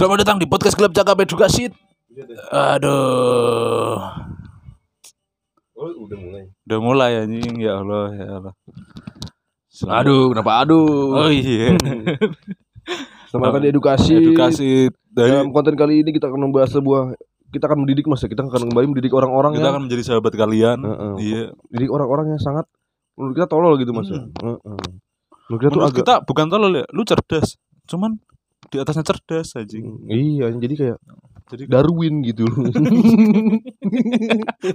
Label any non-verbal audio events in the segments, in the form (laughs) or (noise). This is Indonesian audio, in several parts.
Selamat datang di podcast Gelap Cakap Edukasi. Aduh. Oh, udah mulai. Udah mulai anjing ya Allah ya Allah. Selamat- Aduh, kenapa aduh? Oh iya. Selamat datang di edukasi. Edukasi dari Dalam konten kali ini kita akan membahas sebuah kita akan mendidik mas ya. Kita akan kembali mendidik orang-orang kita yang akan menjadi sahabat kalian. Heeh. Iya. mendidik orang-orang yang sangat menurut kita tolol gitu mas ya. Hmm. Heeh. Menurut kita tuh Menurut agak kita bukan tolol ya, lu cerdas. Cuman di atasnya cerdas anjing. Hmm, iya jadi kayak Jadi Darwin gitu (laughs)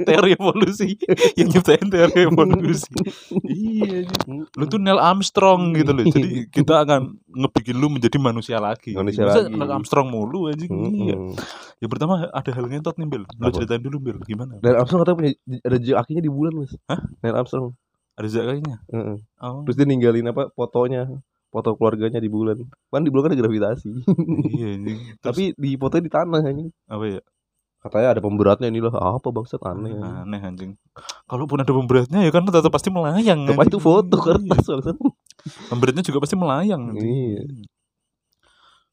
teori evolusi yang nyiptain teori evolusi. iya. Lu tuh Neil Armstrong gitu loh. Jadi (laughs) kita akan ngebikin lu menjadi manusia lagi. Manusia Masa lagi. Neil Armstrong mulu anjing. Iya. Heeh. Yang pertama ada hal ngentot nih Bil Lu ceritain dulu Bil Gimana? Neil Armstrong katanya punya ada jejak kakinya di bulan mas Hah? Neil Armstrong Ada jejak kakinya? Heeh. Oh Terus dia ninggalin apa fotonya Foto keluarganya di bulan Kan di bulan kan ada gravitasi iya (laughs) Terus, Tapi di fotonya di tanah anjing Apa ya? Katanya ada pemberatnya inilah Apa bangsat aneh. Aneh anjing Kalaupun ada pemberatnya ya kan tetap pasti melayang anjing. itu foto Iya. kertas (laughs) bangsat Pemberatnya juga pasti melayang. Iya.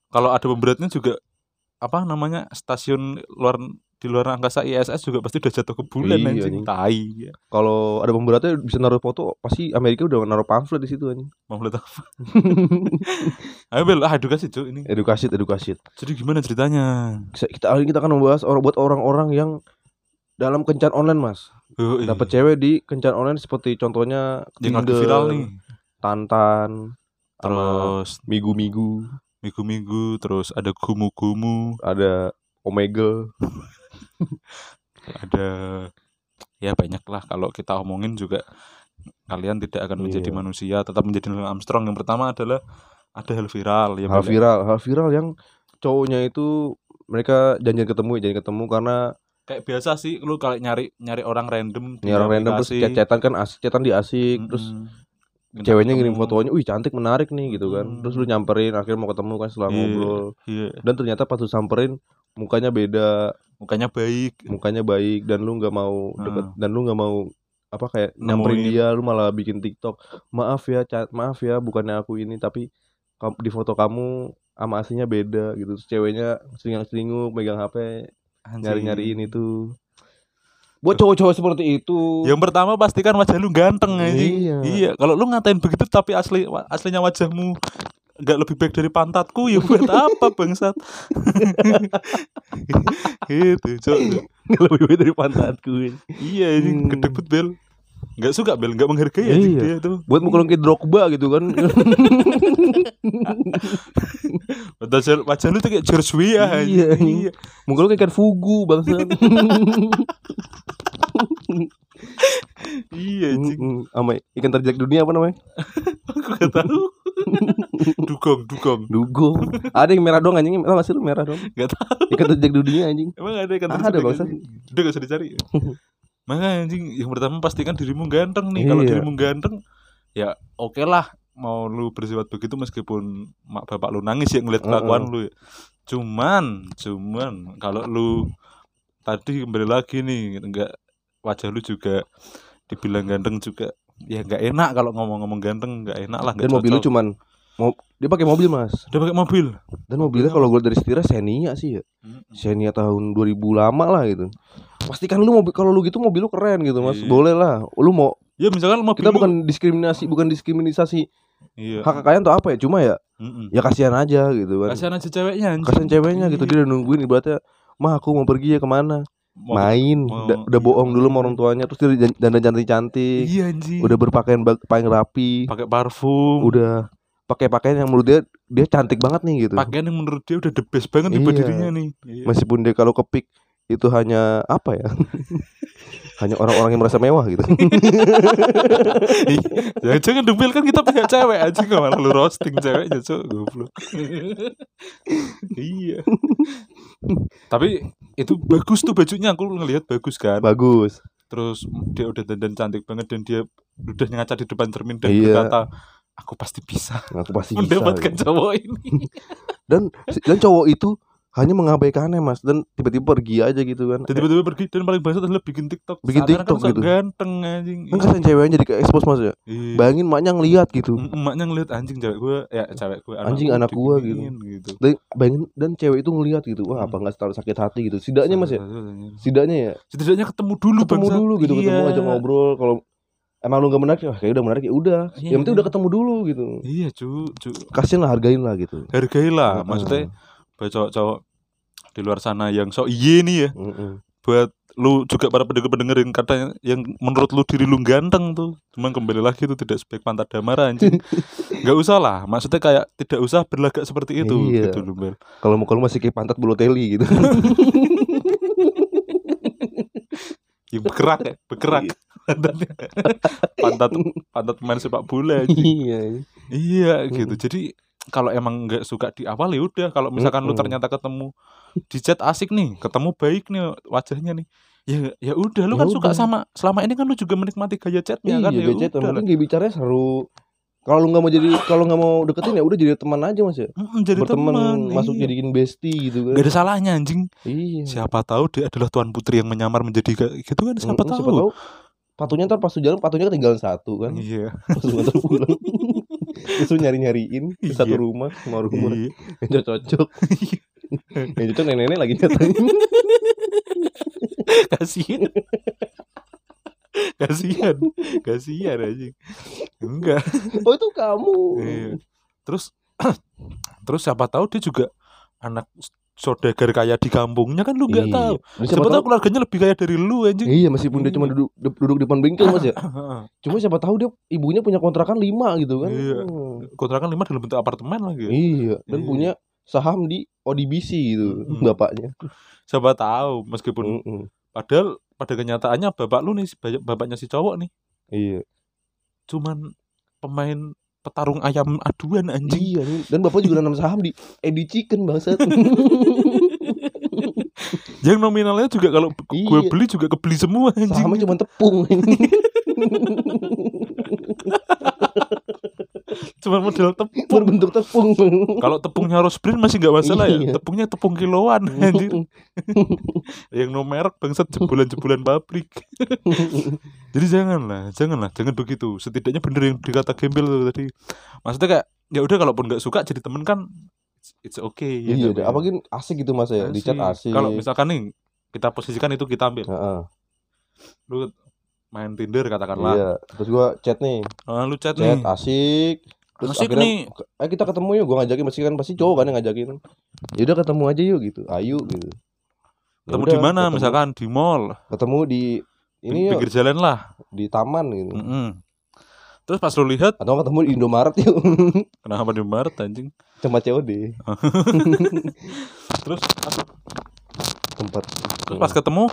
Kalau ada pemberatnya juga Apa namanya Stasiun luar di luar angkasa ISS juga pasti udah jatuh ke bulan Iya, anjing. Tai ya. Kalau ada pemberatnya bisa naruh foto Pasti Amerika udah naruh pamflet di situ anjing lihat apa? (laughs) Ayo Bil, ah edukasi cuy ini Edukasi edukasi Jadi gimana ceritanya? Kita kita- hari kita akan membahas orang buat orang-orang yang dalam kencan online mas Oh, iya. dapat cewek di kencan online seperti contohnya Yang lagi viral nih Tantan Terus Migu-migu minggu-minggu terus ada gumu-gumu ada Omega ada ya banyak lah kalau kita omongin juga kalian tidak akan menjadi Iya. manusia tetap menjadi Neil Armstrong yang pertama adalah ada hal viral ya hal ya? viral hal viral yang cowoknya itu mereka janjian ketemu janjian ketemu karena kayak biasa sih lu kalau nyari nyari orang random ini orang random terus chat-chatan kan asik chatan di asik Mm-mm. terus Minta ceweknya ngirim fotonya wih cantik menarik nih gitu kan Hmm. terus lu nyamperin akhirnya mau ketemu kan setelah Iya. ngobrol iya dan ternyata pas lu samperin mukanya beda mukanya baik mukanya baik dan lu nggak mau deket Hmm. dan lu nggak mau apa kayak nyamperin Nemuin. dia lu malah bikin TikTok maaf ya maaf ya bukannya aku ini tapi di foto kamu sama aslinya beda gitu Terus ceweknya selingang selingkuh megang HP Anjing. nyari nyariin itu buat cowok-cowok seperti itu. Yang pertama pastikan wajah lu ganteng anjing Iya. iya kalau lu ngatain begitu tapi asli aslinya wajahmu nggak lebih baik dari pantatku ya buat apa (laughs) bangsat? (laughs) Gitu cok. Lebih baik dari pantatku iya ini Hmm. gede bel nggak suka bel nggak menghargai anjing Iya. dia tuh buat mukul kayak Drogba gitu kan. (laughs) Wajah, wajah lu tuh kayak George Weah anjing. Iya, anjing. mukul kayak fugu bangsat (laughs) iya anjing. Mm-mm. sama ikan terjak dunia apa namanya? (laughs) Aku gak tahu. Dugong dugong. Dugong. Ada yang merah dong anjing. Tau gak sih lu merah dong nggak tahu. Ikan terjak dunia anjing. Emang ada ikan Ada, terjun bangsat. anjing? udah gak usah dicari makanya anjing yang pertama pastikan dirimu ganteng nih. Kalau Iya. dirimu ganteng ya oke lah. Mau lu bersifat begitu meskipun mak bapak lu nangis ya ngeliat kelakuan lu ya. cuman cuman kalau lu tadi kembali lagi nih enggak wajah lu juga dibilang ganteng juga ya nggak enak kalau ngomong-ngomong ganteng nggak enak lah dan mobil lu cuman mau dia pakai mobil mas. Dia pakai mobil. Dan mobilnya kalau gue dari setirnya Xenia sih ya. Xenia tahun 2000 lama lah gitu pastikan lu mobil kalau lu gitu mobil lu keren gitu mas. Iya. boleh lah. Lu mau ya misalkan mobil kita lu- bukan diskriminasi bukan diskriminasi iya. hak kekayaan atau apa ya cuma ya Mm-mm. ya kasihan aja gitu kan. Kasihan aja ceweknya kasihan ceweknya gitu dia udah nungguin ibaratnya mah aku mau pergi ya ke mana? Mau- main. mau- udah, udah iya. bohong dulu sama orang tuanya terus dia dandan cantik cantik iya udah berpakaian paling rapi. Pakai parfum. Udah pakai pakaian yang menurut dia dia cantik banget nih gitu. Pakaian yang menurut dia udah the best banget di Iya. dirinya nih. Iya. meskipun dia kalau kepik itu hanya apa ya? (laughs) Hanya orang-orang yang merasa mewah gitu. (laughs) Ya jangan debel kan kita punya cewek aja nggak malah lu roasting ceweknya cok goblok. (laughs) Iya. Tapi itu bagus tuh bajunya aku ngelihat bagus kan. Bagus. Terus dia udah dandan cantik banget dan dia udah ngaca di depan cermin dan Iya. berkata aku pasti bisa aku pasti bisa mendapatkan gitu. cowok ini. Dan dan cowok itu hanya mengabaikannya mas dan tiba-tiba pergi aja gitu kan Dan tiba-tiba pergi dan paling bangsat adalah bikin TikTok. Bikin Seakan-akan TikTok sok gitu. Ganteng anjing. kan kasihan ceweknya jadi ke expose mas ya Iya. bayangin maknya ngeliat gitu Mm, Emaknya ngeliat anjing cewek gue, ya cewek gue, Anjing anak gua gitu. gitu. dan bayangin dan cewek itu ngeliat gitu wah apa nggak terlalu sakit hati gitu setidaknya mas ya setidaknya ya Setidaknya ketemu dulu ketemu bangsat. dulu gitu ketemu Iya. aja ngobrol kalau emang lu gak menarik ya kayak udah menarik ya udah Iya. yang penting udah ketemu dulu gitu Iya cu, cu. kasihan lah hargain lah gitu Hargailah, Heeh. maksudnya buat cowok-cowok di luar sana yang sok iye nih ya Heeh. buat lu juga para pendengar-pendengar yang katanya yang menurut lu diri lu ganteng tuh cuman kembali lagi itu tidak sebaik pantat damar anjing (laughs) nggak usah lah maksudnya kayak tidak usah berlagak seperti itu Iya. gitu loh Bel. kalau mau kalau masih kayak pantat bulu teli gitu (laughs) ya, bergerak ya bergerak pantatnya (laughs) pantat pantat pemain sepak bola anjing. iya iya gitu jadi kalau emang nggak suka di awal ya udah. Kalau misalkan lu Mm-mm. ternyata ketemu di chat asik nih ketemu baik nih wajahnya nih ya ya udah. Lu Ya kan suka udah. sama selama ini kan lu juga menikmati gaya chatnya kan? Iya ya gadget udah mungkin gaya bicaranya seru. Kalau lu nggak mau jadi kalau nggak mau deketin ya udah jadi teman aja mas ya? Mm, jadi berteman teman masuk iya. jadiin bestie gitu kan. Gak ada salahnya anjing. Iya. Siapa tahu dia adalah tuan putri yang menyamar menjadi gitu kan Siapa Mm-mm, tahu siapa tahu. patunya ntar pas lu jalan patunya ketinggalan satu kan. Iya. Pas lu ntar pulang (laughs) terus lu nyari nyariin ke satu Iya. rumah semua rumah Iya. yang cocok. Cocok yang cocok nenek-nenek lagi datang Kasihan. Kasihan. Kasihan anjing. Enggak. Oh itu kamu. Iya. Terus (clears throat) Terus siapa tahu dia juga Anak saudagar kaya di kampungnya kan lu nggak Iya. tahu Siapa tahu keluarganya lebih kaya dari lu anjing Iya meskipun dia cuma duduk duduk di depan bengkel mas ya (laughs) Cuma siapa tahu dia ibunya punya kontrakan lima gitu kan Iya. Hmm. Kontrakan lima dalam bentuk apartemen lagi Iya Dan Iya. punya saham di ODBC gitu Mm-mm. Bapaknya Siapa tahu Meskipun Mm-mm. Padahal pada kenyataannya bapak lu nih bap- bapaknya si cowok nih Iya cuman pemain petarung ayam aduan anjing. Iya. Dan bapak juga nanam saham di Edi Chicken bangsat (laughs) Yang nominalnya juga kalau gue Iya. beli juga kebeli semua anjing. Sahamnya cuma tepung (laughs) Cuma model tepung. Berbentuk tepung kalau tepungnya harus brand masih nggak masalah ya. Iya. Tepungnya tepung kiloan anjing. (laughs) Yang no merek bangsat jebulan-jebulan pabrik. Jadi janganlah, janganlah, jangan begitu. Setidaknya bener yang dikata gembel tadi. Maksudnya kayak ya udah kalaupun nggak suka jadi temen kan it's- okay ya Iya deh apa-apa. Apalagi asik gitu mas ya Di chat asik Kalau misalkan nih kita posisikan itu kita ambil. Heeh. Lu main Tinder katakanlah. Iya Terus gua chat nih Ah, lu chat, Chat nih. asik Terus Asik akhirnya nih. Eh kita ketemu yuk Gua ngajakin Pasti kan pasti cowok kan yang ngajakin Ya udah ketemu aja yuk gitu Ayo gitu Ya Ketemu di mana? Misalkan di mall, Ketemu di Ini yuk pinggir jalan lah. Di taman gitu Mm-mm. Terus pas lu lihat, Atau ketemu di Indomaret yuk (laughs) kenapa di Maret anjing? Tempat COD (laughs) Terus pas, Tempat terus pas ketemu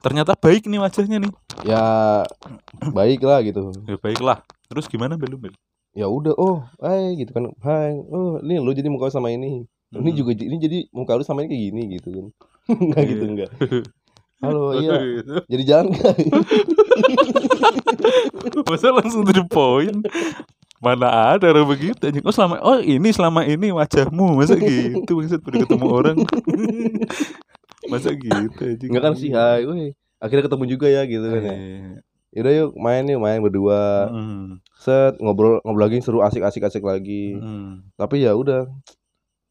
ternyata baik nih wajahnya nih. Ya Baik lah gitu Ya baiklah. Terus gimana Bel? lu, Bel? ya udah oh hai gitu kan hai oh ini lo jadi muka lu sama ini ini Hmm. juga j- ini jadi muka lu sama ini kayak gini gitu kan (laughs) enggak gitu Iya. enggak halo iya itu. jadi jalan nggak (laughs) Masa langsung to the point? Mana ada orang begitu anjing. Oh selama oh ini selama ini wajahmu masa gitu maksud udah ketemu orang. (laughs) masa gitu anjing. enggak kan sih hai woi akhirnya ketemu juga ya gitu kan ya Eh, yaudah yuk main yuk main berdua mm, set ngobrol ngobrol lagi seru asik asik asik lagi mm. tapi ya udah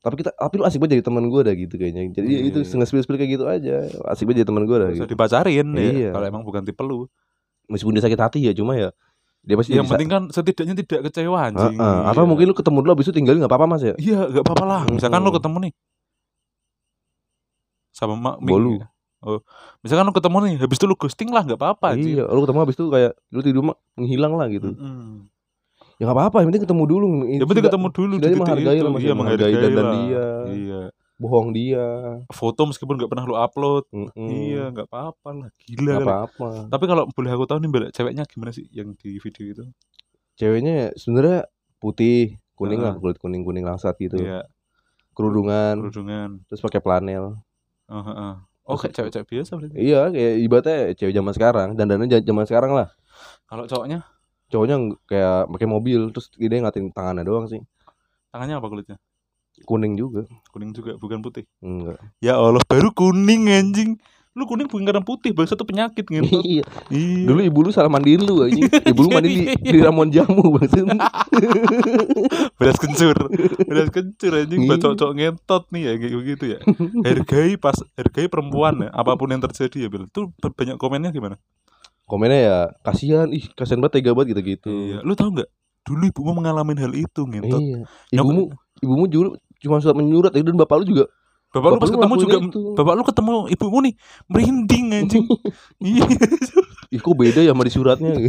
tapi kita tapi lu asik banget jadi teman gue dah gitu kayaknya jadi Iya, itu iya. spill spill kayak gitu aja asik banget jadi teman gue dah gitu dipacarin ya Iya. kalau emang bukan tipe lu. meskipun dia sakit hati ya cuma ya dia pasti Yang penting kan setidaknya tidak kecewa anjing. Heeh, atau Iya. mungkin lu ketemu dulu abis itu tinggalin nggak apa-apa mas ya Iya, gak apa-apa lah. Misalkan lu Mm-mm. ketemu nih sama mak Bolu. Oh, misalkan lu ketemu nih, habis itu lu ghosting lah, gak apa-apa anjing. iya lu ketemu abis itu kayak lu tidur mah menghilang lah gitu Mm-mm. Ya nggak apa-apa yang penting ketemu dulu Yang penting ketemu dulu setidaknya di titik menghargai itu. lah, Iya, ya, menghargai dandan lah. dia. Iya. bohong dia Foto meskipun gak pernah lu upload. Mm-mm. Iya, gak apa-apa lah. Gila nggak kali. apa-apa Tapi kalau boleh aku tahu nih, Mbak, ceweknya gimana sih yang di video itu? ceweknya sebenarnya putih kuning lah Heeh. kulit kuning kuning langsat gitu Iya, kerudungan kerudungan. terus pakai flanel Oh, heeh. Oh, kayak cewek-cewek biasa berarti. iya kayak ibaratnya cewek zaman sekarang dandannya ja- zaman sekarang lah Kalau cowoknya, cowoknya kayak pakai mobil terus dia ngatin tangannya doang sih tangannya apa kulitnya? kuning juga Kuning juga bukan putih. enggak Ya Allah, baru kuning anjing. Lu kuning bukan karena putih, bang satu penyakit gitu. iya Iya. dulu ibu lu salah mandiin lu anjing (laughs) ibu lu mandi di, di ramuan jamu bang (laughs) beras kencur beras kencur anjing buat Iya. ngentot nih ya kayak begitu ya hargai pas hargai perempuan ya apa pun yang terjadi ya Bil tuh ba- banyak komennya gimana komennya ya kasihan ih kasihan banget tega banget gitu gitu iya lu tahu nggak? Dulu ibumu mengalami hal itu ngentot. Iya. Ibumu ibumu dulu cuma surat menyurat ya, dan bapak lu juga bapak, lu pas lu ketemu juga itu. bapak lu ketemu ibumu nih merinding anjing. (laughs) Iya. Ih kok beda ya sama di suratnya? (laughs)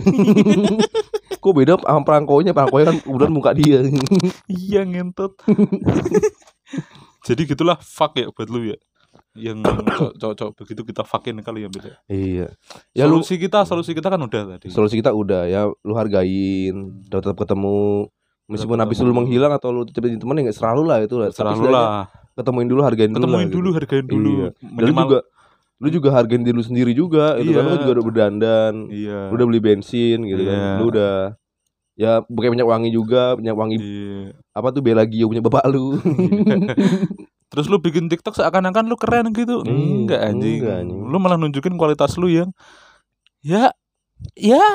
Kok beda sama perangkonya? Perangkonya kan kemudian muka dia. Iya ngentot. (laughs) Jadi gitulah fuck ya buat lu ya yang (coughs) cowok begitu kita fuckin kali ya Bil ya. iya. Ya lu solusi kita solusi kita kan udah tadi. Solusi kita udah ya. Lu hargain tetap ketemu. Meskipun habis lu menghilang atau lu cepetin temen ya selalu lah itu lah. Selalu lah. ketemuin dulu hargain dulu ketemuin lah, dulu gitu. hargain dulu. Iya. dan lu juga lu juga hargain diri lu sendiri juga itu kan. Iya. lu juga udah berdandan iya. lu udah beli bensin gitu Iya. kan lu udah ya pakai minyak wangi juga minyak wangi iya. apa tuh Belagio punya bapak lu (laughs) terus lu bikin TikTok seakan-akan lu keren gitu. Iya, enggak anjing. enggak, anjing. lu malah nunjukin kualitas lu yang ya ya.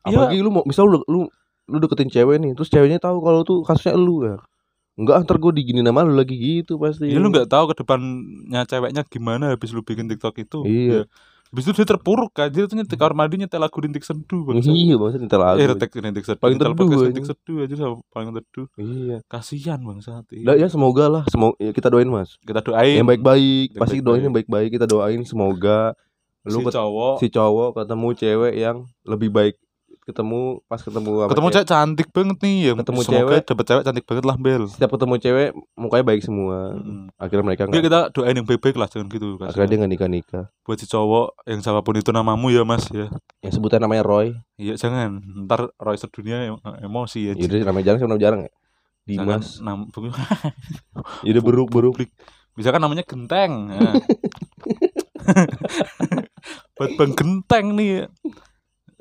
Apalagi lu mau misal lu, lu lu deketin cewek nih terus ceweknya tahu kalau tuh kasusnya lu ya. Enggak ntar gue digini nama lu lagi gitu pasti. Ya, ya lu nggak tahu ke depannya ceweknya gimana habis lu bikin TikTok itu. Iya. Ya. Habis itu dia terpuruk kan dia tuh nyetik kamar mandi nyetel lagu rintik seduh bang. Iya bang ntar lagu. Eh rintik rintik seduh Paling nyetel teduh podcast aja. rintik seduh aja sama paling teduh. Iya. Kasihan bang saat Nah, ya semoga lah. Semoga ya, kita doain mas. Kita doain. Yang baik-baik. Pasti doain yang baik-baik. Kita doain semoga lu si cowok. si cowok ketemu cewek yang lebih baik ketemu pas ketemu ketemu cewek. cantik banget nih ya. Ketemu semoga cewek. dapet cewek cantik banget lah Bel setiap ketemu cewek mukanya baik semua. Mm. akhirnya mereka nggak kita doain yang baik-baik lah jangan gitu akhirnya dia nggak nikah nikah buat si cowok yang siapa pun itu namamu ya mas ya. Yang sebutan namanya Roy. Iya jangan. Ntar Roy sedunia em- emosi ya Yaudah namanya jarang siapa jarang ya? Dimas. nam beruk beruk bisa kan namanya genteng ya. (laughs) (laughs) buat bang genteng nih ya.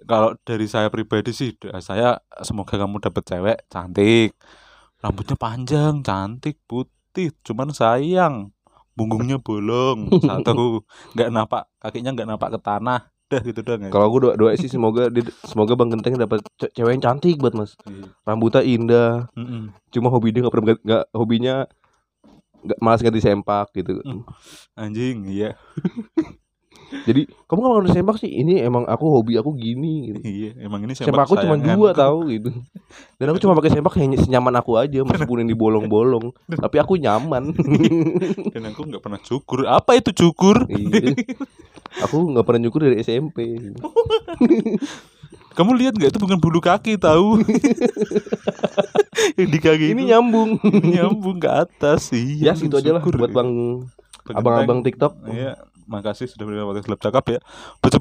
Kalau dari saya pribadi sih saya semoga kamu dapet cewek cantik. Rambutnya panjang cantik putih cuman sayang. Punggungnya bolong (laughs) satu. Nggak napak kakinya nggak napak ke tanah. Dah gitu doang ya. Kalau aku doa, doa sih semoga dia, semoga bang genteng dapat ce- cewek yang cantik banget mas. Iya. rambutnya indah. Cuma hobi dia nggak pernah nggak hobinya nggak malas ganti sempak gitu. Hmm. anjing iya (laughs) jadi kamu nggak sempak sih? Ini emang aku hobi aku gini gitu. Iya emang ini sempak aku cuma dua tahu gitu. Dan aku cuma pakai sempak yang senyaman aku aja (laughs) meskipun ini bolong-bolong. Tapi aku nyaman. (laughs) Dan aku nggak pernah cukur. Apa itu cukur? Iya. aku nggak pernah nyukur dari SMP (laughs) kamu lihat nggak? Itu bukan bulu kaki tahu yang di kaki ini itu. nyambung. Nyambung ke atas. Iya ya situ aja lah buat bang Bang abang-abang. TikTok. Iya makasih sudah mendengar podcast gelap cakap ya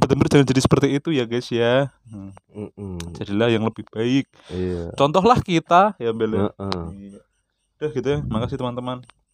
denger jangan jadi seperti itu ya guys ya Hmm, Mm-mm. jadilah yang lebih baik iya contohlah kita ya Bel ya. Heeh. Iya. udah gitu ya makasih teman-teman